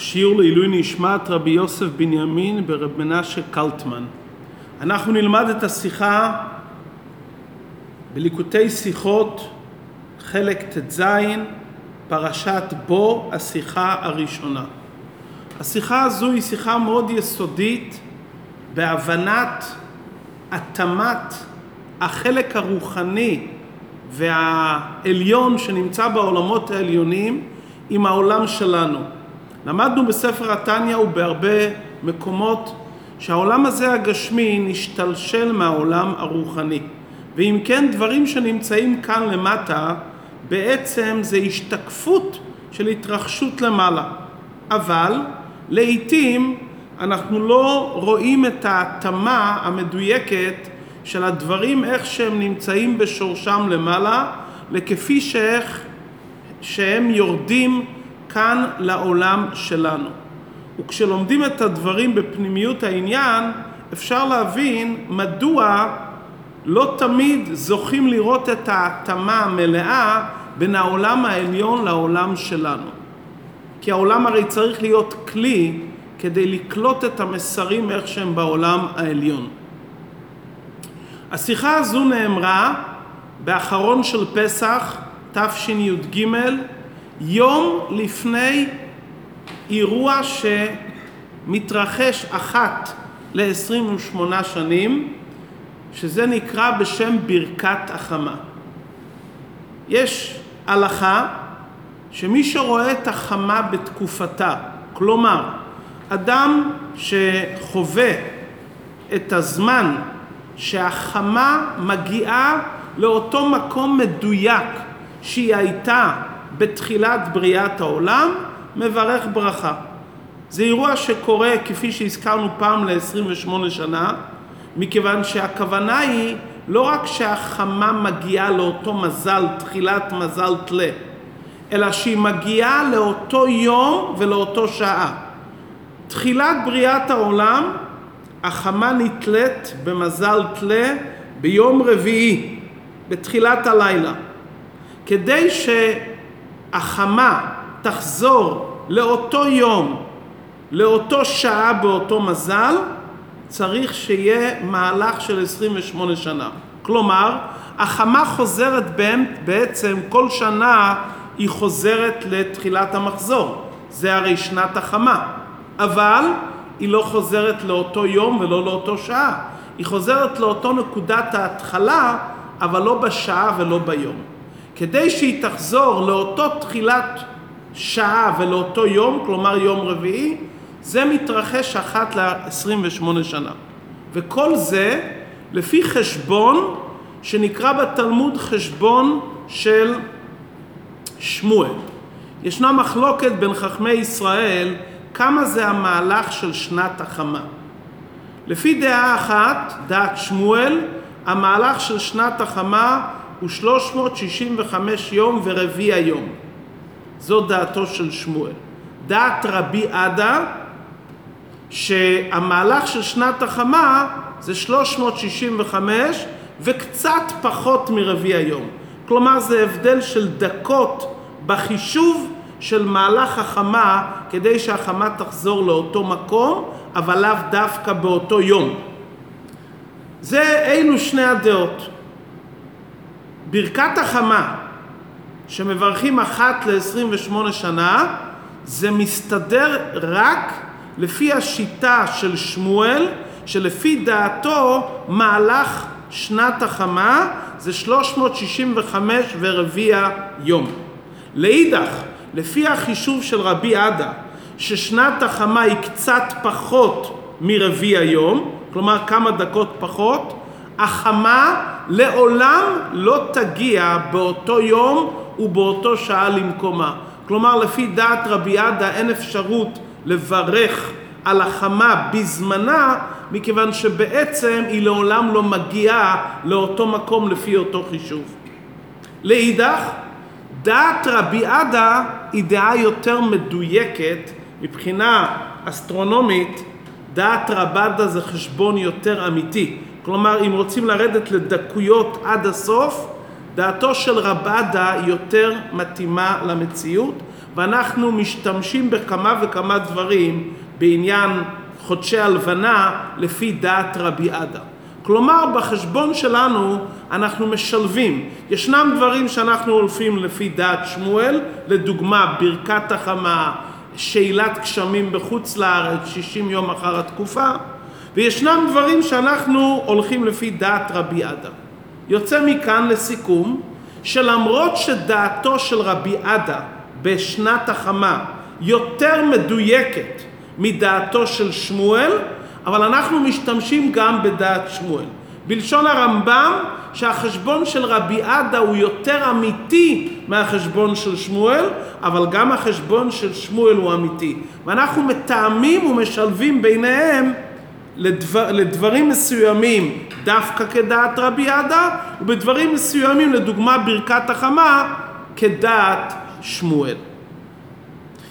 שיעור לעילוי נשמת רבי יוסף בנימין ברב מנשה קלטמן. אנחנו נלמד את השיחה בליקוטי שיחות, חלק ט"ז, פרשת בו, השיחה הראשונה. השיחה הזו היא שיחה מאוד יסודית בהבנת התאמת החלק הרוחני והעליון שנמצא בעולמות העליונים עם העולם שלנו. למדנו בספר התניא ובהרבה מקומות שהעולם הזה הגשמי נשתלשל מהעולם הרוחני. ואם כן, דברים שנמצאים כאן למטה, בעצם זה השתקפות של התרחשות למעלה. אבל לעיתים אנחנו לא רואים את ההתאמה המדויקת של הדברים איך שהם נמצאים בשורשם למעלה, לכפי שאיך שהם יורדים כאן לעולם שלנו. וכשלומדים את הדברים בפנימיות העניין, אפשר להבין מדוע לא תמיד זוכים לראות את ההתאמה המלאה בין העולם העליון לעולם שלנו. כי העולם הרי צריך להיות כלי כדי לקלוט את המסרים איך שהם בעולם העליון. השיחה הזו נאמרה באחרון של פסח תשי"ג, יום לפני אירוע שמתרחש אחת ל-28 שנים, שזה נקרא בשם ברכת החמה. יש הלכה שמי שרואה את החמה בתקופתה, כלומר, אדם שחווה את הזמן שהחמה מגיעה לאותו מקום מדויק שהיא הייתה בתחילת בריאת העולם, מברך ברכה. זה אירוע שקורה, כפי שהזכרנו פעם ל-28 שנה, מכיוון שהכוונה היא לא רק שהחמה מגיעה לאותו מזל, תחילת מזל תלה, אלא שהיא מגיעה לאותו יום ולאותו שעה. תחילת בריאת העולם, החמה נתלית במזל תלה ביום רביעי, בתחילת הלילה. כדי שהחמה תחזור לאותו יום, לאותו שעה באותו מזל, צריך שיהיה מהלך של 28 שנה. כלומר, החמה חוזרת בעצם כל שנה היא חוזרת לתחילת המחזור. זה הרי שנת החמה. אבל היא לא חוזרת לאותו יום ולא לאותו שעה. היא חוזרת לאותו נקודת ההתחלה, אבל לא בשעה ולא ביום. כדי שהיא תחזור לאותו תחילת שעה ולאותו יום, כלומר יום רביעי, זה מתרחש אחת ל-28 שנה. וכל זה לפי חשבון שנקרא בתלמוד חשבון של שמואל. ישנה מחלוקת בין חכמי ישראל כמה זה המהלך של שנת החמה. לפי דעה אחת, דעת שמואל, המהלך של שנת החמה הוא 365 יום ורביע יום. זו דעתו של שמואל. דעת רבי עדה, שהמהלך של שנת החמה זה 365 וקצת פחות מרביע יום. כלומר זה הבדל של דקות בחישוב של מהלך החמה כדי שהחמה תחזור לאותו מקום, אבל לאו דווקא באותו יום. זה אלו שני הדעות. ברכת החמה שמברכים אחת ל-28 שנה, זה מסתדר רק לפי השיטה של שמואל, שלפי דעתו מהלך שנת החמה זה 365 ורביע יום. לאידך, לפי החישוב של רבי עדה, ששנת החמה היא קצת פחות מרביע יום, כלומר כמה דקות פחות, החמה לעולם לא תגיע באותו יום ובאותו שעה למקומה. כלומר, לפי דעת רבי עדה אין אפשרות לברך על החמה בזמנה, מכיוון שבעצם היא לעולם לא מגיעה לאותו מקום לפי אותו חישוב. לאידך, דעת רבי עדה היא דעה יותר מדויקת מבחינה אסטרונומית, דעת רבדה זה חשבון יותר אמיתי. כלומר, אם רוצים לרדת לדקויות עד הסוף, דעתו של רבדה יותר מתאימה למציאות, ואנחנו משתמשים בכמה וכמה דברים בעניין חודשי הלבנה לפי דעת רבי עדה. כלומר, בחשבון שלנו אנחנו משלבים. ישנם דברים שאנחנו הולכים לפי דעת שמואל, לדוגמה ברכת החמה, שאלת גשמים בחוץ לארץ, 60 יום אחר התקופה, וישנם דברים שאנחנו הולכים לפי דעת רבי עדה. יוצא מכאן לסיכום, שלמרות שדעתו של רבי עדה בשנת החמה יותר מדויקת מדעתו של שמואל, אבל אנחנו משתמשים גם בדעת שמואל. בלשון הרמב"ם, שהחשבון של רבי עדה הוא יותר אמיתי מהחשבון של שמואל, אבל גם החשבון של שמואל הוא אמיתי. ואנחנו מתאמים ומשלבים ביניהם לדבר, לדברים מסוימים דווקא כדעת רבי עדה, ובדברים מסוימים, לדוגמה ברכת החמה, כדעת שמואל.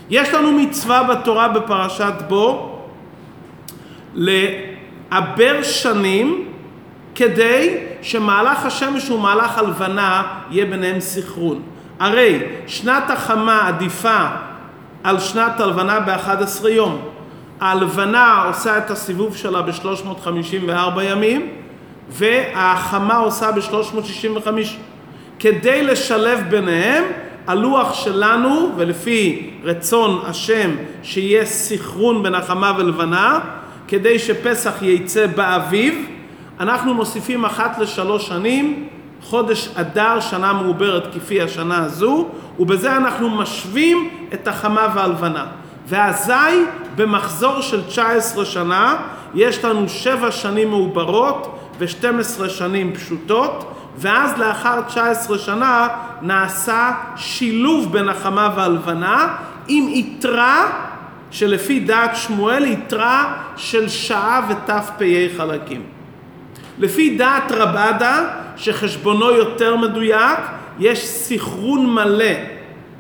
יש לנו מצווה בתורה בפרשת בו לעבר שנים כדי שמהלך השמש ומהלך הלבנה יהיה ביניהם סחרון. הרי שנת החמה עדיפה על שנת הלבנה ב-11 יום. ההלבנה עושה את הסיבוב שלה ב-354 ימים והחמה עושה ב-365. כדי לשלב ביניהם הלוח שלנו, ולפי רצון השם שיהיה סחרון בין החמה ולבנה, כדי שפסח ייצא באביב, אנחנו מוסיפים אחת לשלוש שנים חודש אדר, שנה מעוברת כפי השנה הזו, ובזה אנחנו משווים את החמה והלבנה. ואזי במחזור של 19 שנה יש לנו שבע שנים מעוברות ו-12 שנים פשוטות, ואז לאחר 19 שנה נעשה שילוב בין החמה והלבנה עם יתרה שלפי דעת שמואל יתרה של שעה ות"פ חלקים. לפי דעת רבדה שחשבונו יותר מדויק יש סחרון מלא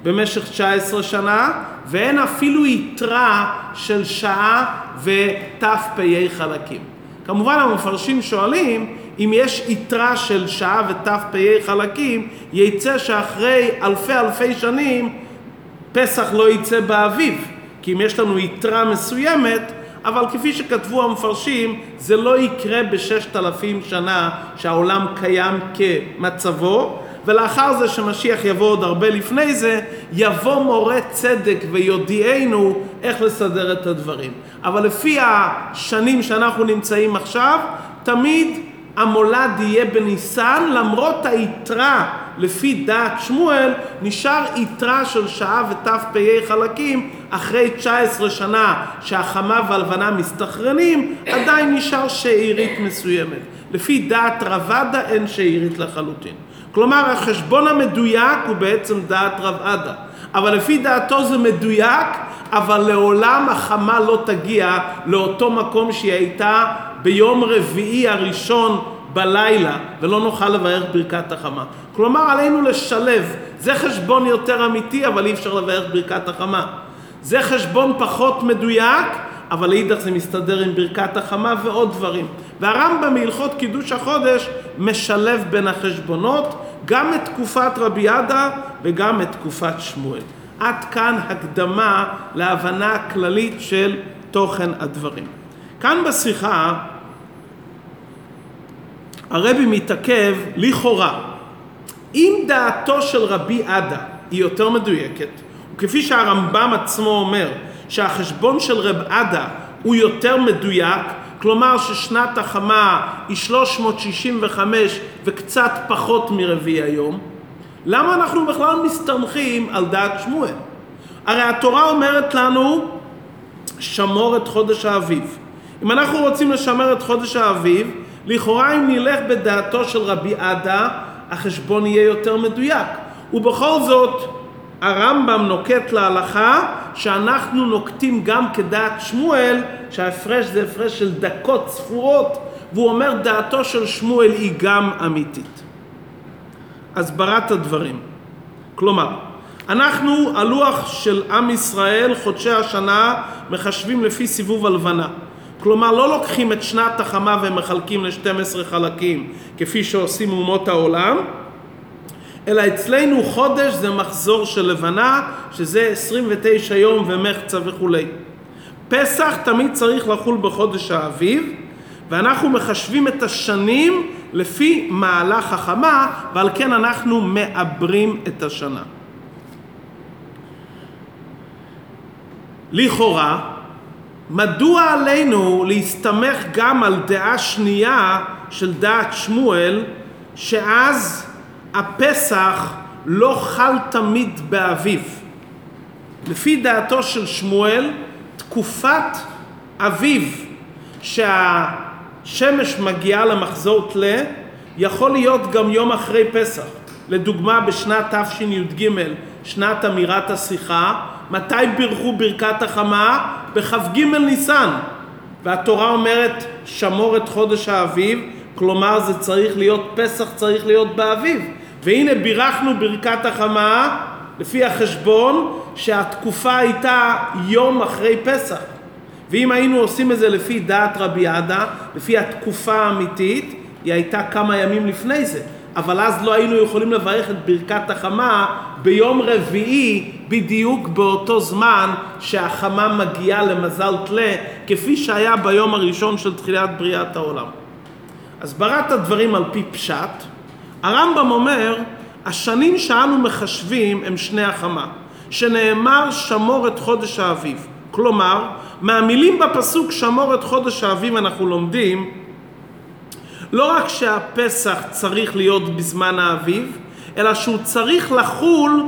במשך 19 שנה ואין אפילו יתרה של שעה ות"פ חלקים. כמובן המפרשים שואלים אם יש יתרה של שעה ות"פ חלקים, יצא שאחרי אלפי אלפי שנים פסח לא יצא באביב. כי אם יש לנו יתרה מסוימת, אבל כפי שכתבו המפרשים, זה לא יקרה בששת אלפים שנה שהעולם קיים כמצבו, ולאחר זה שמשיח יבוא עוד הרבה לפני זה, יבוא מורה צדק ויודיענו איך לסדר את הדברים. אבל לפי השנים שאנחנו נמצאים עכשיו, תמיד המולד יהיה בניסן, למרות היתרה לפי דעת שמואל, נשאר יתרה של שעה ות"פ חלקים אחרי 19 שנה שהחמה והלבנה מסתכרנים, עדיין נשאר שארית מסוימת. לפי דעת רבדה אין שארית לחלוטין. כלומר החשבון המדויק הוא בעצם דעת רב עדה. אבל לפי דעתו זה מדויק, אבל לעולם החמה לא תגיע לאותו מקום שהיא הייתה ביום רביעי הראשון בלילה, ולא נוכל לבאר ברכת החמה. כלומר, עלינו לשלב. זה חשבון יותר אמיתי, אבל אי אפשר לבאר ברכת החמה. זה חשבון פחות מדויק, אבל לאידך זה מסתדר עם ברכת החמה ועוד דברים. והרמב"ם מהלכות קידוש החודש משלב בין החשבונות גם את תקופת רבי ידה וגם את תקופת שמואל. עד כאן הקדמה להבנה הכללית של תוכן הדברים. כאן בשיחה הרבי מתעכב לכאורה. אם דעתו של רבי עדה היא יותר מדויקת, וכפי שהרמב"ם עצמו אומר שהחשבון של רב עדה הוא יותר מדויק, כלומר ששנת החמה היא 365 וקצת פחות מרביעי היום, למה אנחנו בכלל מסתמכים על דעת שמואל? הרי התורה אומרת לנו שמור את חודש האביב. אם אנחנו רוצים לשמר את חודש האביב, לכאורה אם נלך בדעתו של רבי עדה, החשבון יהיה יותר מדויק. ובכל זאת, הרמב"ם נוקט להלכה שאנחנו נוקטים גם כדעת שמואל, שההפרש זה הפרש של דקות ספורות, והוא אומר דעתו של שמואל היא גם אמיתית. הסברת הדברים. כלומר, אנחנו, הלוח של עם ישראל, חודשי השנה, מחשבים לפי סיבוב הלבנה. כלומר, לא לוקחים את שנת החמה ומחלקים ל-12 חלקים, כפי שעושים אומות העולם, אלא אצלנו חודש זה מחזור של לבנה, שזה 29 יום ומחצה וכולי. פסח תמיד צריך לחול בחודש האביב, ואנחנו מחשבים את השנים לפי מהלך החמה, ועל כן אנחנו מעברים את השנה. לכאורה, מדוע עלינו להסתמך גם על דעה שנייה של דעת שמואל, שאז הפסח לא חל תמיד באביב? לפי דעתו של שמואל, תקופת אביב שהשמש מגיעה למחזור תלה יכול להיות גם יום אחרי פסח. לדוגמה בשנת תשי"ג, שנת אמירת השיחה, מתי בירכו ברכת החמה? בכ"ג ניסן. והתורה אומרת שמור את חודש האביב, כלומר זה צריך להיות, פסח צריך להיות באביב. והנה בירכנו ברכת החמה לפי החשבון שהתקופה הייתה יום אחרי פסח. ואם היינו עושים את זה לפי דעת רבי עדה, לפי התקופה האמיתית, היא הייתה כמה ימים לפני זה. אבל אז לא היינו יכולים לברך את ברכת החמה ביום רביעי בדיוק באותו זמן שהחמה מגיעה למזל תלה, כפי שהיה ביום הראשון של תחילת בריאת העולם. אז בראת הדברים על פי פשט, הרמב"ם אומר, השנים שאנו מחשבים הם שני החמה, שנאמר שמור את חודש האביב. כלומר, מהמילים בפסוק שמור את חודש האביב אנחנו לומדים לא רק שהפסח צריך להיות בזמן האביב, אלא שהוא צריך לחול,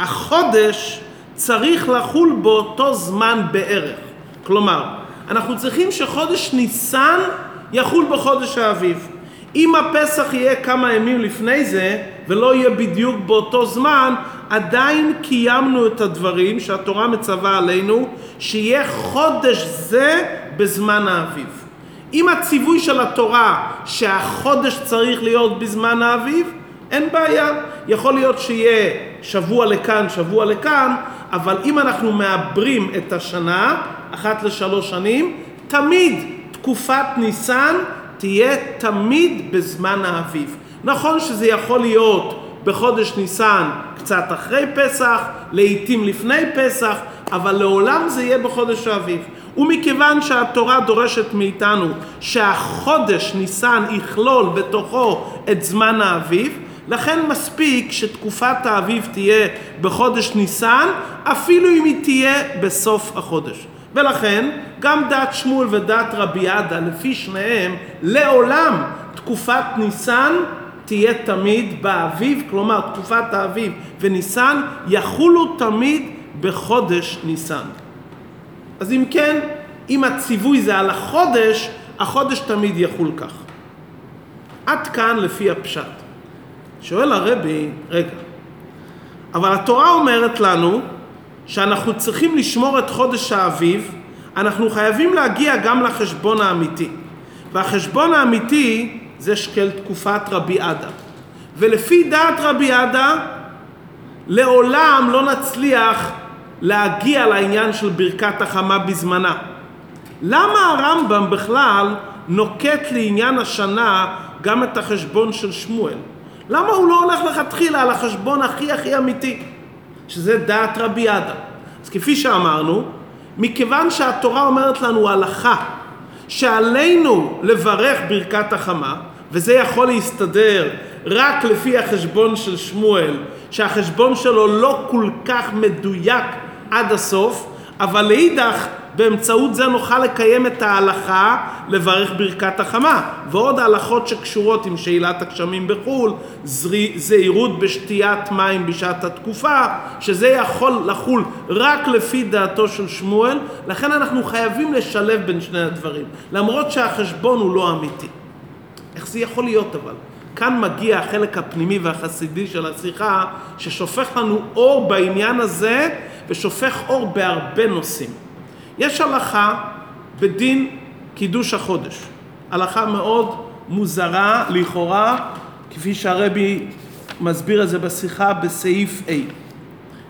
החודש צריך לחול באותו זמן בערך. כלומר, אנחנו צריכים שחודש ניסן יחול בחודש האביב. אם הפסח יהיה כמה ימים לפני זה, ולא יהיה בדיוק באותו זמן, עדיין קיימנו את הדברים שהתורה מצווה עלינו, שיהיה חודש זה בזמן האביב. אם הציווי של התורה שהחודש צריך להיות בזמן האביב, אין בעיה. יכול להיות שיהיה שבוע לכאן, שבוע לכאן, אבל אם אנחנו מעברים את השנה, אחת לשלוש שנים, תמיד תקופת ניסן תהיה תמיד בזמן האביב. נכון שזה יכול להיות בחודש ניסן קצת אחרי פסח, לעיתים לפני פסח, אבל לעולם זה יהיה בחודש האביב. ומכיוון שהתורה דורשת מאיתנו שהחודש ניסן יכלול בתוכו את זמן האביב, לכן מספיק שתקופת האביב תהיה בחודש ניסן, אפילו אם היא תהיה בסוף החודש. ולכן גם דת שמואל ודת רבי עדה, לפי שניהם, לעולם תקופת ניסן תהיה תמיד באביב, כלומר תקופת האביב וניסן יחולו תמיד בחודש ניסן. אז אם כן, אם הציווי זה על החודש, החודש תמיד יחול כך. עד כאן לפי הפשט. שואל הרבי, רגע, אבל התורה אומרת לנו שאנחנו צריכים לשמור את חודש האביב, אנחנו חייבים להגיע גם לחשבון האמיתי. והחשבון האמיתי זה שקל תקופת רבי עדה. ולפי דעת רבי עדה, לעולם לא נצליח להגיע לעניין של ברכת החמה בזמנה. למה הרמב"ם בכלל נוקט לעניין השנה גם את החשבון של שמואל? למה הוא לא הולך לכתחילה על החשבון הכי הכי אמיתי, שזה דעת רבי עדה? אז כפי שאמרנו, מכיוון שהתורה אומרת לנו הלכה שעלינו לברך ברכת החמה, וזה יכול להסתדר רק לפי החשבון של שמואל, שהחשבון שלו לא כל כך מדויק עד הסוף, אבל לאידך באמצעות זה נוכל לקיים את ההלכה לברך ברכת החמה ועוד הלכות שקשורות עם שאלת הגשמים בחו"ל, זהירות בשתיית מים בשעת התקופה, שזה יכול לחול רק לפי דעתו של שמואל, לכן אנחנו חייבים לשלב בין שני הדברים, למרות שהחשבון הוא לא אמיתי. איך זה יכול להיות אבל? כאן מגיע החלק הפנימי והחסידי של השיחה ששופך לנו אור בעניין הזה ושופך אור בהרבה נושאים. יש הלכה בדין קידוש החודש, הלכה מאוד מוזרה לכאורה, כפי שהרבי מסביר את זה בשיחה בסעיף A.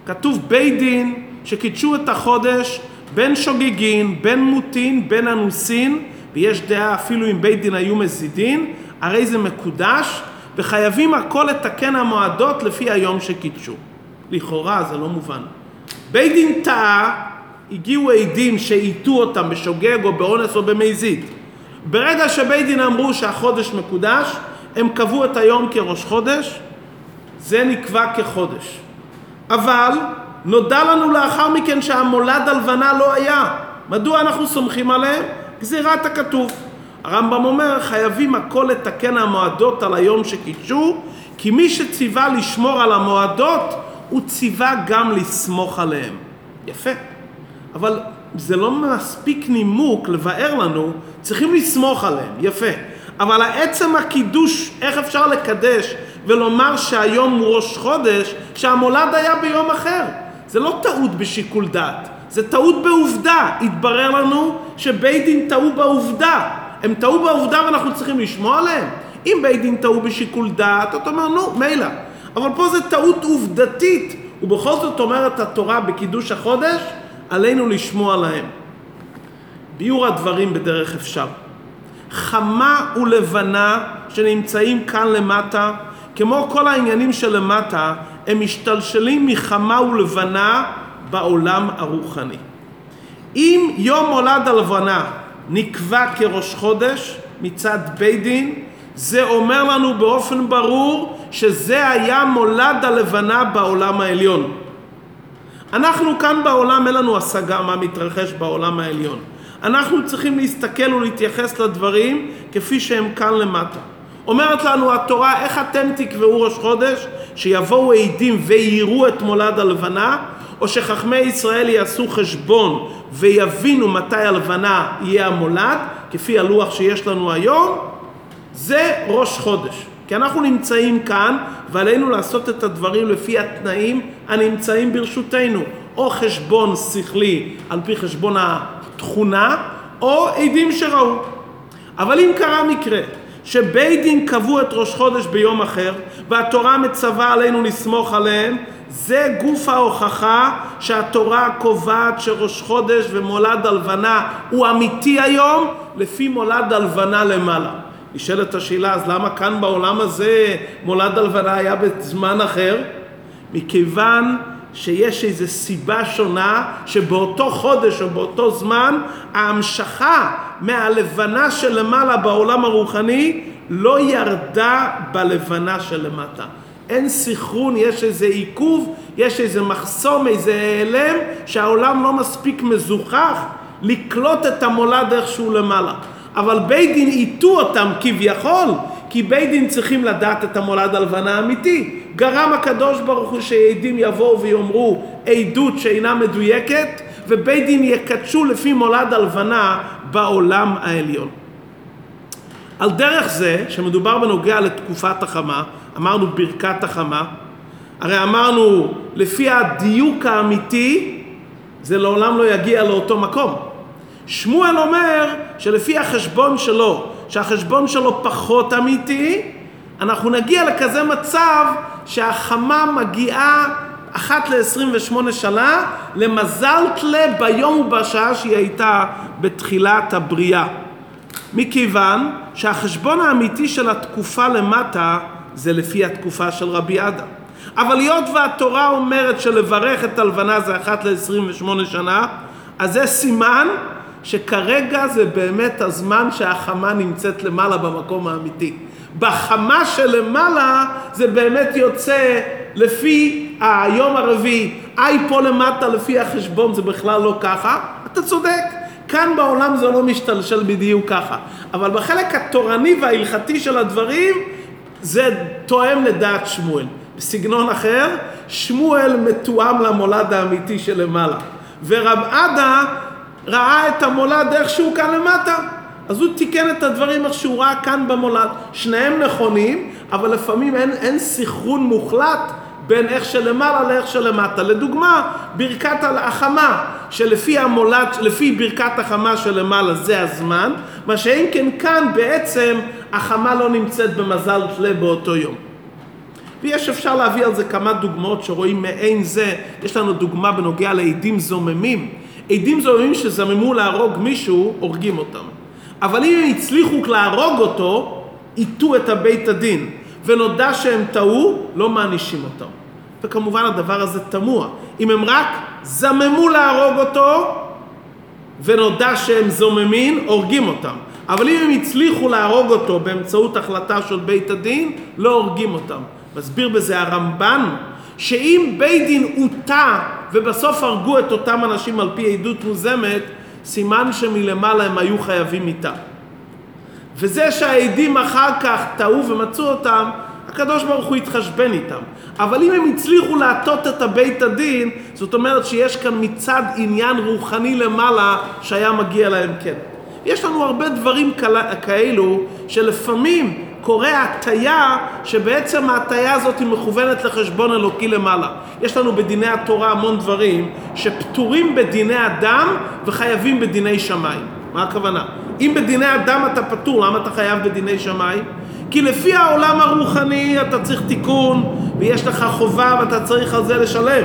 כתוב בית דין שקידשו את החודש בין שוגגין, בין מוטין, בין אנוסין, ויש דעה אפילו אם בית דין היו מזידין, הרי זה מקודש, וחייבים הכל לתקן המועדות לפי היום שקידשו. לכאורה זה לא מובן. בית דין טעה, הגיעו עדים שהטו אותם בשוגג או באונס או במזיד. ברגע שבית דין אמרו שהחודש מקודש, הם קבעו את היום כראש חודש, זה נקבע כחודש. אבל נודע לנו לאחר מכן שהמולד הלבנה לא היה. מדוע אנחנו סומכים עליהם? גזירת הכתוב. הרמב"ם אומר, חייבים הכל לתקן המועדות על היום שקידשו, כי מי שציווה לשמור על המועדות, הוא ציווה גם לסמוך עליהם. יפה. אבל זה לא מספיק נימוק לבאר לנו, צריכים לסמוך עליהם, יפה. אבל עצם הקידוש, איך אפשר לקדש ולומר שהיום הוא ראש חודש, שהמולד היה ביום אחר? זה לא טעות בשיקול דעת, זה טעות בעובדה. התברר לנו שבית דין טעו בעובדה. הם טעו בעובדה ואנחנו צריכים לשמוע עליהם? אם בית דין טעו בשיקול דעת, אתה אומר, נו, מילא. אבל פה זה טעות עובדתית, ובכל זאת אומרת התורה בקידוש החודש, עלינו לשמוע להם. ביאור הדברים בדרך אפשר. חמה ולבנה שנמצאים כאן למטה, כמו כל העניינים שלמטה, הם משתלשלים מחמה ולבנה בעולם הרוחני. אם יום מולד הלבנה נקבע כראש חודש מצד בית דין, זה אומר לנו באופן ברור שזה היה מולד הלבנה בעולם העליון. אנחנו כאן בעולם אין לנו השגה מה מתרחש בעולם העליון. אנחנו צריכים להסתכל ולהתייחס לדברים כפי שהם כאן למטה. אומרת לנו התורה, איך אתם תקבעו ראש חודש? שיבואו עדים ויראו את מולד הלבנה, או שחכמי ישראל יעשו חשבון ויבינו מתי הלבנה יהיה המולד, כפי הלוח שיש לנו היום, זה ראש חודש. כי אנחנו נמצאים כאן ועלינו לעשות את הדברים לפי התנאים הנמצאים ברשותנו, או חשבון שכלי על פי חשבון התכונה, או עדים שראו. אבל אם קרה מקרה שבית דין קבעו את ראש חודש ביום אחר והתורה מצווה עלינו לסמוך עליהם, זה גוף ההוכחה שהתורה קובעת שראש חודש ומולד הלבנה הוא אמיתי היום לפי מולד הלבנה למעלה. נשאלת השאלה, אז למה כאן בעולם הזה מולד הלבנה היה בזמן אחר? מכיוון שיש איזו סיבה שונה שבאותו חודש או באותו זמן ההמשכה מהלבנה שלמעלה בעולם הרוחני לא ירדה בלבנה שלמטה. אין סחרון, יש איזה עיכוב, יש איזה מחסום, איזה העלם, שהעולם לא מספיק מזוכח לקלוט את המולד איכשהו למעלה. אבל בית דין הטו אותם כביכול, כי בית דין צריכים לדעת את המולד הלבנה האמיתי. גרם הקדוש ברוך הוא שעדים יבואו ויאמרו עדות שאינה מדויקת, ובית דין יקדשו לפי מולד הלבנה בעולם העליון. על דרך זה, שמדובר בנוגע לתקופת החמה, אמרנו ברכת החמה, הרי אמרנו לפי הדיוק האמיתי זה לעולם לא יגיע לאותו מקום. שמואל אומר שלפי החשבון שלו, שהחשבון שלו פחות אמיתי, אנחנו נגיע לכזה מצב שהחמה מגיעה אחת ל-28 שנה למזל תלה ביום ובשעה שהיא הייתה בתחילת הבריאה. מכיוון שהחשבון האמיתי של התקופה למטה זה לפי התקופה של רבי אדם. אבל היות והתורה אומרת שלברך את הלבנה זה אחת ל-28 שנה, אז זה סימן שכרגע זה באמת הזמן שהחמה נמצאת למעלה במקום האמיתי. בחמה שלמעלה זה באמת יוצא לפי היום הרביעי. איי פה למטה לפי החשבון זה בכלל לא ככה, אתה צודק. כאן בעולם זה לא משתלשל בדיוק ככה. אבל בחלק התורני וההלכתי של הדברים זה תואם לדעת שמואל. בסגנון אחר, שמואל מתואם למולד האמיתי שלמעלה. ורב עדה ראה את המולד איכשהו כאן למטה. אז הוא תיקן את הדברים איך שהוא ראה כאן במולד. שניהם נכונים, אבל לפעמים אין, אין סחרון מוחלט בין איך שלמעלה לאיך שלמטה. לדוגמה, ברכת החמה, שלפי המולד, לפי ברכת החמה שלמעלה זה הזמן, מה שאם כן כאן בעצם החמה לא נמצאת במזל תלה באותו יום. ויש אפשר להביא על זה כמה דוגמאות שרואים מעין זה, יש לנו דוגמה בנוגע לעדים זוממים. עדים זוממים שזממו להרוג מישהו, הורגים אותם. אבל אם הם הצליחו להרוג אותו, הטו את הבית הדין. ונודע שהם טעו, לא מענישים אותם. וכמובן הדבר הזה תמוה. אם הם רק זממו להרוג אותו, ונודע שהם זוממים, הורגים אותם. אבל אם הם הצליחו להרוג אותו באמצעות החלטה של בית הדין, לא הורגים אותם. מסביר בזה הרמב"ן, שאם בית דין הוטע ובסוף הרגו את אותם אנשים על פי עדות מוזמת, סימן שמלמעלה הם היו חייבים מיתה. וזה שהעדים אחר כך טעו ומצאו אותם, הקדוש ברוך הוא התחשבן איתם. אבל אם הם הצליחו להטות את הבית הדין, זאת אומרת שיש כאן מצד עניין רוחני למעלה שהיה מגיע להם כן. יש לנו הרבה דברים כאלו שלפעמים קורה הטיה שבעצם ההטיה הזאת היא מכוונת לחשבון אלוקי למעלה. יש לנו בדיני התורה המון דברים שפטורים בדיני אדם וחייבים בדיני שמיים. מה הכוונה? אם בדיני אדם אתה פטור, למה אתה חייב בדיני שמיים? כי לפי העולם הרוחני אתה צריך תיקון ויש לך חובה ואתה צריך על זה לשלם.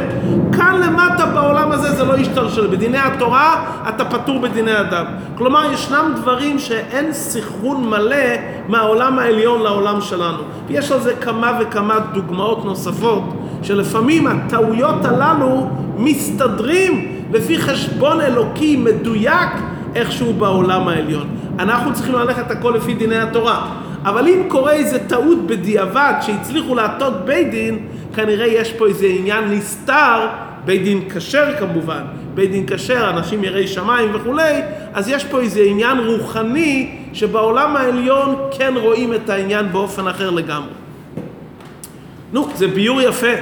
כאן למטה בעולם הזה זה לא ישתלשל. בדיני התורה אתה פטור בדיני אדם. כלומר ישנם דברים שאין סנכרון מלא מהעולם העליון לעולם שלנו. ויש על זה כמה וכמה דוגמאות נוספות שלפעמים הטעויות הללו מסתדרים לפי חשבון אלוקי מדויק איכשהו בעולם העליון. אנחנו צריכים ללכת הכל לפי דיני התורה. אבל אם קורה איזה טעות בדיעבד שהצליחו להטות בית דין, כנראה יש פה איזה עניין נסתר, בית דין כשר כמובן, בית דין כשר, אנשים יראי שמיים וכולי, אז יש פה איזה עניין רוחני שבעולם העליון כן רואים את העניין באופן אחר לגמרי. נו, זה ביור יפה.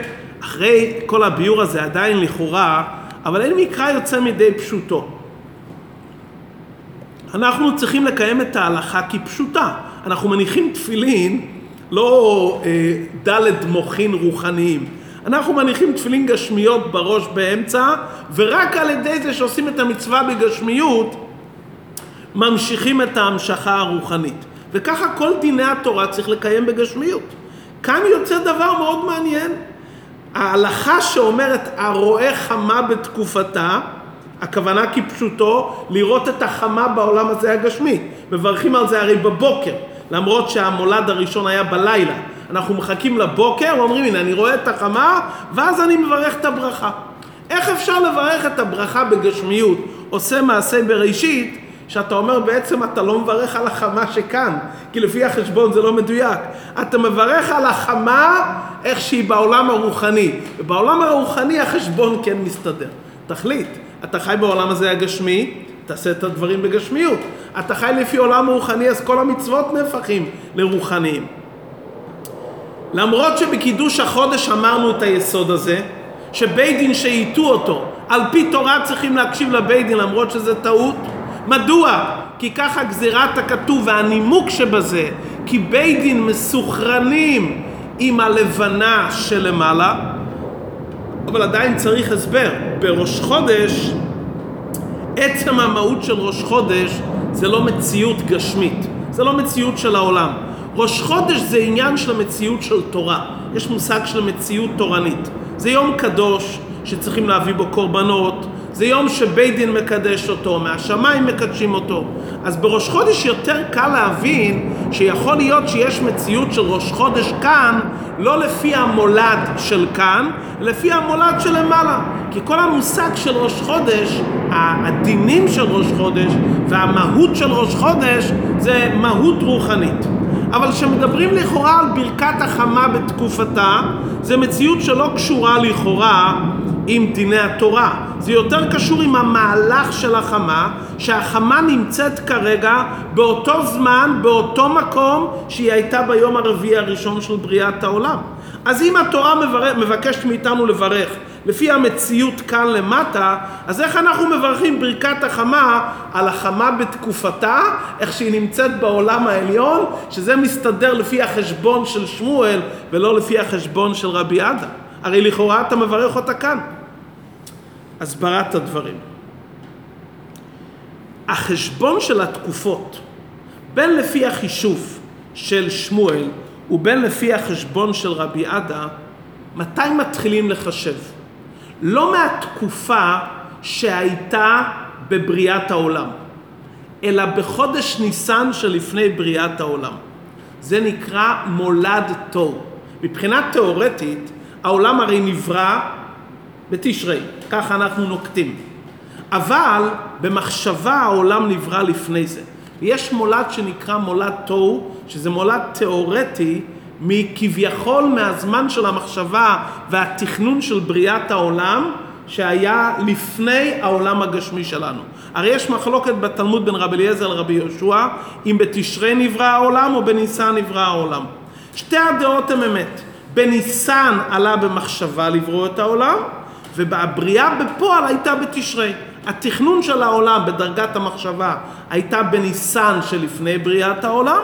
אחרי כל הביור הזה עדיין לכאורה, אבל אין מקרא יוצא מידי פשוטו. אנחנו צריכים לקיים את ההלכה כפשוטה. אנחנו מניחים תפילין, לא אה, דלת מוחין רוחניים. אנחנו מניחים תפילין גשמיות בראש באמצע, ורק על ידי זה שעושים את המצווה בגשמיות, ממשיכים את ההמשכה הרוחנית. וככה כל דיני התורה צריך לקיים בגשמיות. כאן יוצא דבר מאוד מעניין. ההלכה שאומרת הרואה חמה בתקופתה, הכוונה כפשוטו לראות את החמה בעולם הזה הגשמי. מברכים על זה הרי בבוקר. למרות שהמולד הראשון היה בלילה. אנחנו מחכים לבוקר ואומרים, הנה, אני רואה את החמה, ואז אני מברך את הברכה. איך אפשר לברך את הברכה בגשמיות, עושה מעשה בראשית, שאתה אומר בעצם אתה לא מברך על החמה שכאן, כי לפי החשבון זה לא מדויק. אתה מברך על החמה איך שהיא בעולם הרוחני, ובעולם הרוחני החשבון כן מסתדר. תחליט, אתה חי בעולם הזה הגשמי, תעשה את הדברים בגשמיות. אתה חי לפי עולם רוחני, אז כל המצוות נהפכים לרוחניים. למרות שבקידוש החודש אמרנו את היסוד הזה, שבית דין שהיטו אותו, על פי תורה צריכים להקשיב לבית דין למרות שזה טעות. מדוע? כי ככה גזירת הכתוב והנימוק שבזה, כי בית דין מסוכרנים עם הלבנה שלמעלה, אבל עדיין צריך הסבר. בראש חודש עצם המהות של ראש חודש זה לא מציאות גשמית, זה לא מציאות של העולם. ראש חודש זה עניין של המציאות של תורה, יש מושג של מציאות תורנית. זה יום קדוש שצריכים להביא בו קורבנות, זה יום שבית דין מקדש אותו, מהשמיים מקדשים אותו. אז בראש חודש יותר קל להבין שיכול להיות שיש מציאות של ראש חודש כאן, לא לפי המולד של כאן, לפי המולד של למעלה. כי כל המושג של ראש חודש, הדינים של ראש חודש והמהות של ראש חודש זה מהות רוחנית. אבל כשמדברים לכאורה על ברכת החמה בתקופתה, זה מציאות שלא קשורה לכאורה עם דיני התורה. זה יותר קשור עם המהלך של החמה, שהחמה נמצאת כרגע באותו זמן, באותו מקום שהיא הייתה ביום הרביעי הראשון של בריאת העולם. אז אם התורה מבקשת מאיתנו לברך לפי המציאות כאן למטה, אז איך אנחנו מברכים ברכת החמה על החמה בתקופתה, איך שהיא נמצאת בעולם העליון, שזה מסתדר לפי החשבון של שמואל ולא לפי החשבון של רבי עדה. הרי לכאורה אתה מברך אותה כאן. הסברת הדברים. החשבון של התקופות, בין לפי החישוב של שמואל ובין לפי החשבון של רבי עדה, מתי מתחילים לחשב? לא מהתקופה שהייתה בבריאת העולם, אלא בחודש ניסן שלפני בריאת העולם. זה נקרא מולד תוהו. מבחינה תיאורטית, העולם הרי נברא בתשרי, ככה אנחנו נוקטים. אבל במחשבה העולם נברא לפני זה. יש מולד שנקרא מולד תוהו, שזה מולד תיאורטי מכביכול מהזמן של המחשבה והתכנון של בריאת העולם שהיה לפני העולם הגשמי שלנו. הרי יש מחלוקת בתלמוד בין רבי אליעזר לרבי יהושע אם בתשרי נברא העולם או בניסן נברא העולם. שתי הדעות הן אמת. בניסן עלה במחשבה לברוא את העולם והבריאה בפועל הייתה בתשרי. התכנון של העולם בדרגת המחשבה הייתה בניסן שלפני בריאת העולם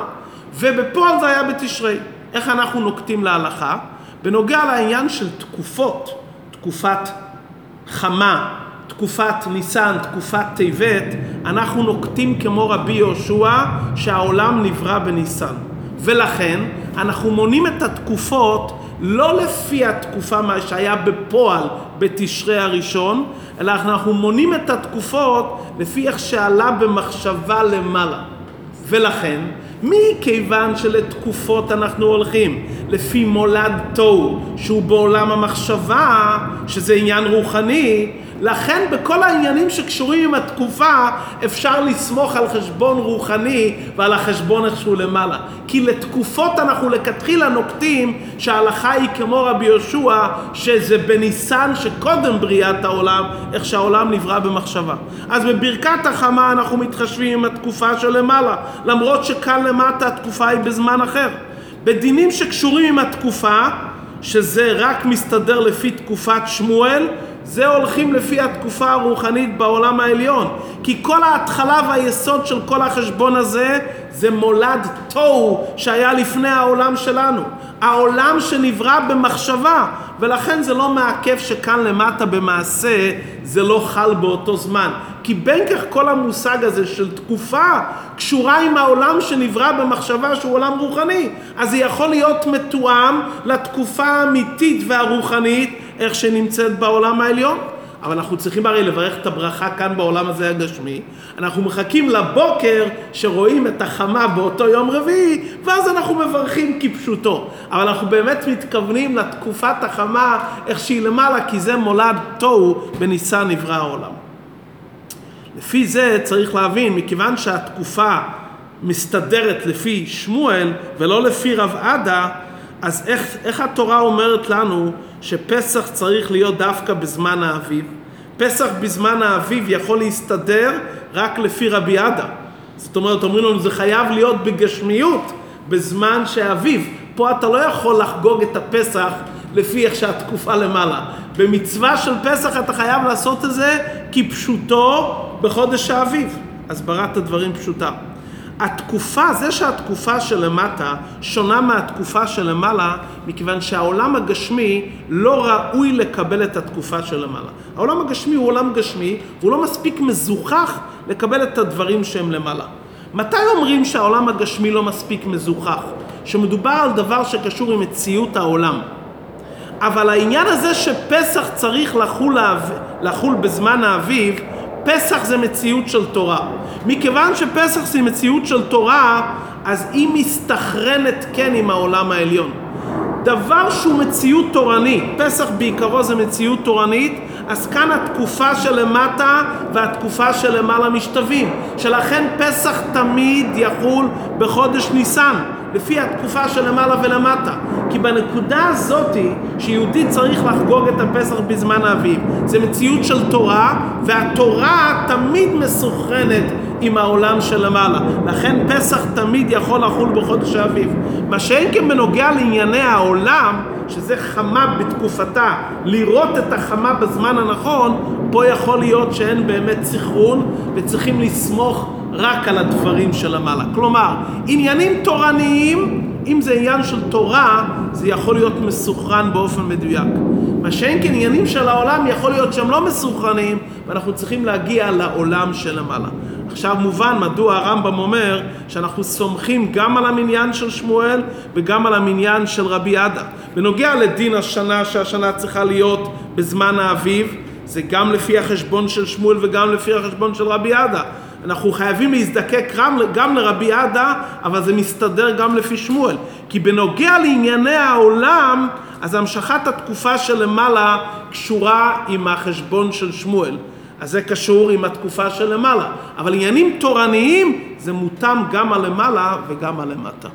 ובפועל זה היה בתשרי. איך אנחנו נוקטים להלכה? בנוגע לעניין של תקופות, תקופת חמה, תקופת ניסן, תקופת טבת, אנחנו נוקטים כמו רבי יהושע שהעולם נברא בניסן. ולכן אנחנו מונים את התקופות לא לפי התקופה מה שהיה בפועל בתשרי הראשון, אלא אנחנו מונים את התקופות לפי איך שעלה במחשבה למעלה. ולכן, מכיוון שלתקופות אנחנו הולכים לפי מולד תוהו, שהוא בעולם המחשבה, שזה עניין רוחני, לכן בכל העניינים שקשורים עם התקופה אפשר לסמוך על חשבון רוחני ועל החשבון איכשהו למעלה. כי לתקופות אנחנו לכתחילה נוקטים שההלכה היא כמו רבי יהושע שזה בניסן שקודם בריאת העולם, איך שהעולם נברא במחשבה. אז בברכת החמה אנחנו מתחשבים עם התקופה שלמעלה, למרות שכאן למטה התקופה היא בזמן אחר. בדינים שקשורים עם התקופה, שזה רק מסתדר לפי תקופת שמואל, זה הולכים לפי התקופה הרוחנית בעולם העליון. כי כל ההתחלה והיסוד של כל החשבון הזה זה מולד תוהו שהיה לפני העולם שלנו. העולם שנברא במחשבה, ולכן זה לא מעכב שכאן למטה במעשה זה לא חל באותו זמן. כי בין כך כל המושג הזה של תקופה קשורה עם העולם שנברא במחשבה שהוא עולם רוחני. אז זה יכול להיות מתואם לתקופה האמיתית והרוחנית איך שנמצאת בעולם העליון. אבל אנחנו צריכים הרי לברך את הברכה כאן בעולם הזה הגשמי. אנחנו מחכים לבוקר שרואים את החמה באותו יום רביעי, ואז אנחנו מברכים כפשוטו. אבל אנחנו באמת מתכוונים לתקופת החמה, איך שהיא למעלה, כי זה מולד תוהו בניסן נברא העולם. לפי זה צריך להבין, מכיוון שהתקופה מסתדרת לפי שמואל ולא לפי רב עדה, אז איך, איך התורה אומרת לנו שפסח צריך להיות דווקא בזמן האביב? פסח בזמן האביב יכול להסתדר רק לפי רבי עדה. זאת אומרת, אומרים לנו, זה חייב להיות בגשמיות בזמן שאביב. פה אתה לא יכול לחגוג את הפסח לפי איך שהתקופה למעלה. במצווה של פסח אתה חייב לעשות את זה כפשוטו בחודש האביב. הסברת הדברים פשוטה. התקופה, זה שהתקופה שלמטה שונה מהתקופה שלמעלה, מכיוון שהעולם הגשמי לא ראוי לקבל את התקופה שלמעלה. העולם הגשמי הוא עולם גשמי, והוא לא מספיק מזוכח לקבל את הדברים שהם למעלה. מתי אומרים שהעולם הגשמי לא מספיק מזוכח? שמדובר על דבר שקשור עם מציאות העולם. אבל העניין הזה שפסח צריך לחול, לחול בזמן האביב, פסח זה מציאות של תורה. מכיוון שפסח זה מציאות של תורה, אז היא מסתכרנת כן עם העולם העליון. דבר שהוא מציאות תורנית, פסח בעיקרו זה מציאות תורנית, אז כאן התקופה שלמטה והתקופה שלמעלה משתווים. שלכן פסח תמיד יחול בחודש ניסן. לפי התקופה של למעלה ולמטה. כי בנקודה הזאתי שיהודי צריך לחגוג את הפסח בזמן האביב, זה מציאות של תורה, והתורה תמיד מסוכרנת עם העולם שלמעלה. לכן פסח תמיד יכול לחול בחודש האביב. מה שאין כן בנוגע לענייני העולם, שזה חמה בתקופתה, לראות את החמה בזמן הנכון, פה יכול להיות שאין באמת סחרון וצריכים לסמוך רק על הדברים של המעלה. כלומר, עניינים תורניים, אם זה עניין של תורה, זה יכול להיות מסוכרן באופן מדויק. מה שאין כן עניינים של העולם, יכול להיות שהם לא מסוכרנים, ואנחנו צריכים להגיע לעולם של המעלה. עכשיו מובן מדוע הרמב"ם אומר שאנחנו סומכים גם על המניין של שמואל וגם על המניין של רבי עדה. בנוגע לדין השנה, שהשנה צריכה להיות בזמן האביב, זה גם לפי החשבון של שמואל וגם לפי החשבון של רבי עדה. אנחנו חייבים להזדקק גם, לרבי עדה, אבל זה מסתדר גם לפי שמואל. כי בנוגע לענייני העולם, אז המשכת התקופה שלמעלה קשורה עם החשבון של שמואל. אז זה קשור עם התקופה שלמעלה. אבל עניינים תורניים זה מותאם גם הלמעלה וגם הלמטה.